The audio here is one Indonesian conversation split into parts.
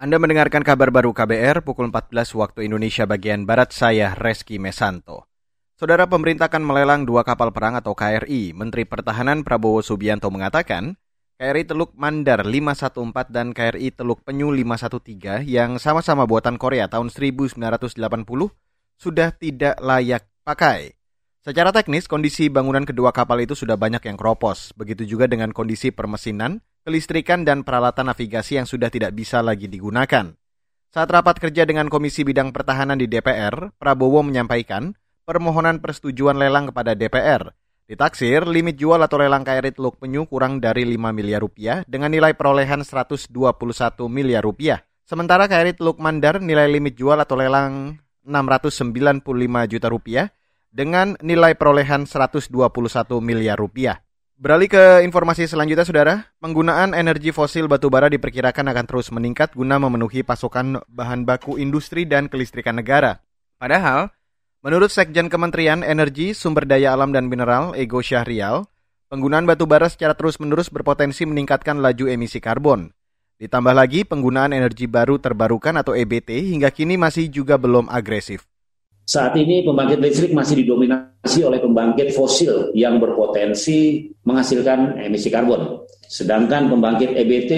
Anda mendengarkan kabar baru KBR pukul 14 waktu Indonesia bagian Barat saya, Reski Mesanto. Saudara pemerintah akan melelang dua kapal perang atau KRI. Menteri Pertahanan Prabowo Subianto mengatakan, KRI Teluk Mandar 514 dan KRI Teluk Penyu 513 yang sama-sama buatan Korea tahun 1980 sudah tidak layak pakai. Secara teknis, kondisi bangunan kedua kapal itu sudah banyak yang keropos. Begitu juga dengan kondisi permesinan, kelistrikan, dan peralatan navigasi yang sudah tidak bisa lagi digunakan. Saat rapat kerja dengan Komisi Bidang Pertahanan di DPR, Prabowo menyampaikan permohonan persetujuan lelang kepada DPR. Ditaksir, limit jual atau lelang KRI Teluk Penyu kurang dari 5 miliar rupiah dengan nilai perolehan 121 miliar rupiah. Sementara KRI Teluk Mandar nilai limit jual atau lelang 695 juta rupiah dengan nilai perolehan 121 miliar rupiah. Beralih ke informasi selanjutnya, Saudara. Penggunaan energi fosil batubara diperkirakan akan terus meningkat guna memenuhi pasokan bahan baku industri dan kelistrikan negara. Padahal, menurut Sekjen Kementerian Energi, Sumber Daya Alam dan Mineral, Ego Syahrial, penggunaan batubara secara terus-menerus berpotensi meningkatkan laju emisi karbon. Ditambah lagi, penggunaan energi baru terbarukan atau EBT hingga kini masih juga belum agresif. Saat ini pembangkit listrik masih didominasi oleh pembangkit fosil yang berpotensi menghasilkan emisi karbon. Sedangkan pembangkit EBT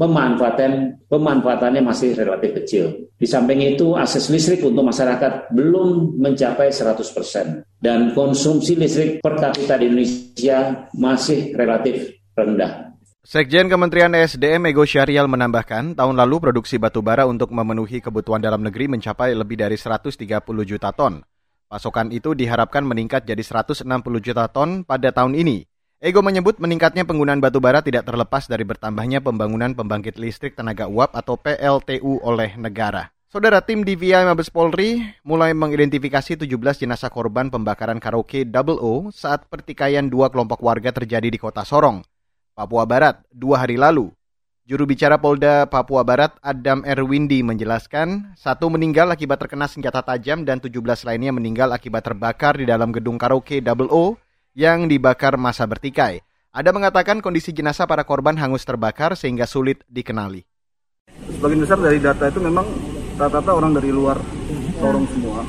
pemanfaatan pemanfaatannya masih relatif kecil. Di samping itu akses listrik untuk masyarakat belum mencapai 100% dan konsumsi listrik per kapita di Indonesia masih relatif rendah. Sekjen Kementerian SDM Ego Syarial menambahkan, tahun lalu produksi batubara untuk memenuhi kebutuhan dalam negeri mencapai lebih dari 130 juta ton. Pasokan itu diharapkan meningkat jadi 160 juta ton pada tahun ini. Ego menyebut meningkatnya penggunaan batubara tidak terlepas dari bertambahnya pembangunan pembangkit listrik tenaga uap atau PLTU oleh negara. Saudara tim DVI Mabes Polri mulai mengidentifikasi 17 jenazah korban pembakaran karaoke Double O saat pertikaian dua kelompok warga terjadi di kota Sorong. Papua Barat dua hari lalu. Juru bicara Polda Papua Barat Adam Erwindi menjelaskan, satu meninggal akibat terkena senjata tajam dan 17 lainnya meninggal akibat terbakar di dalam gedung karaoke Double O yang dibakar masa bertikai. Ada mengatakan kondisi jenazah para korban hangus terbakar sehingga sulit dikenali. Sebagian besar dari data itu memang rata-rata orang dari luar Sorong semua.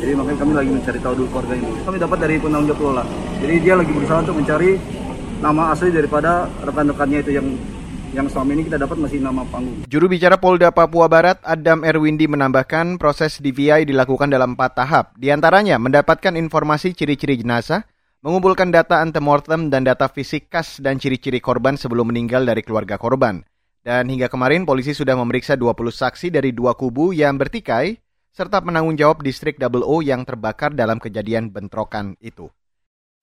Jadi makanya kami lagi mencari tahu dulu keluarga ini. Kami dapat dari penanggung jawab. Jadi dia lagi berusaha untuk mencari nama asli daripada rekan-rekannya itu yang yang selama ini kita dapat masih nama panggung. Juru bicara Polda Papua Barat, Adam Erwindi menambahkan proses DVI dilakukan dalam empat tahap. Di antaranya mendapatkan informasi ciri-ciri jenazah, mengumpulkan data antemortem dan data fisik khas dan ciri-ciri korban sebelum meninggal dari keluarga korban. Dan hingga kemarin polisi sudah memeriksa 20 saksi dari dua kubu yang bertikai, serta penanggung jawab distrik Double O yang terbakar dalam kejadian bentrokan itu.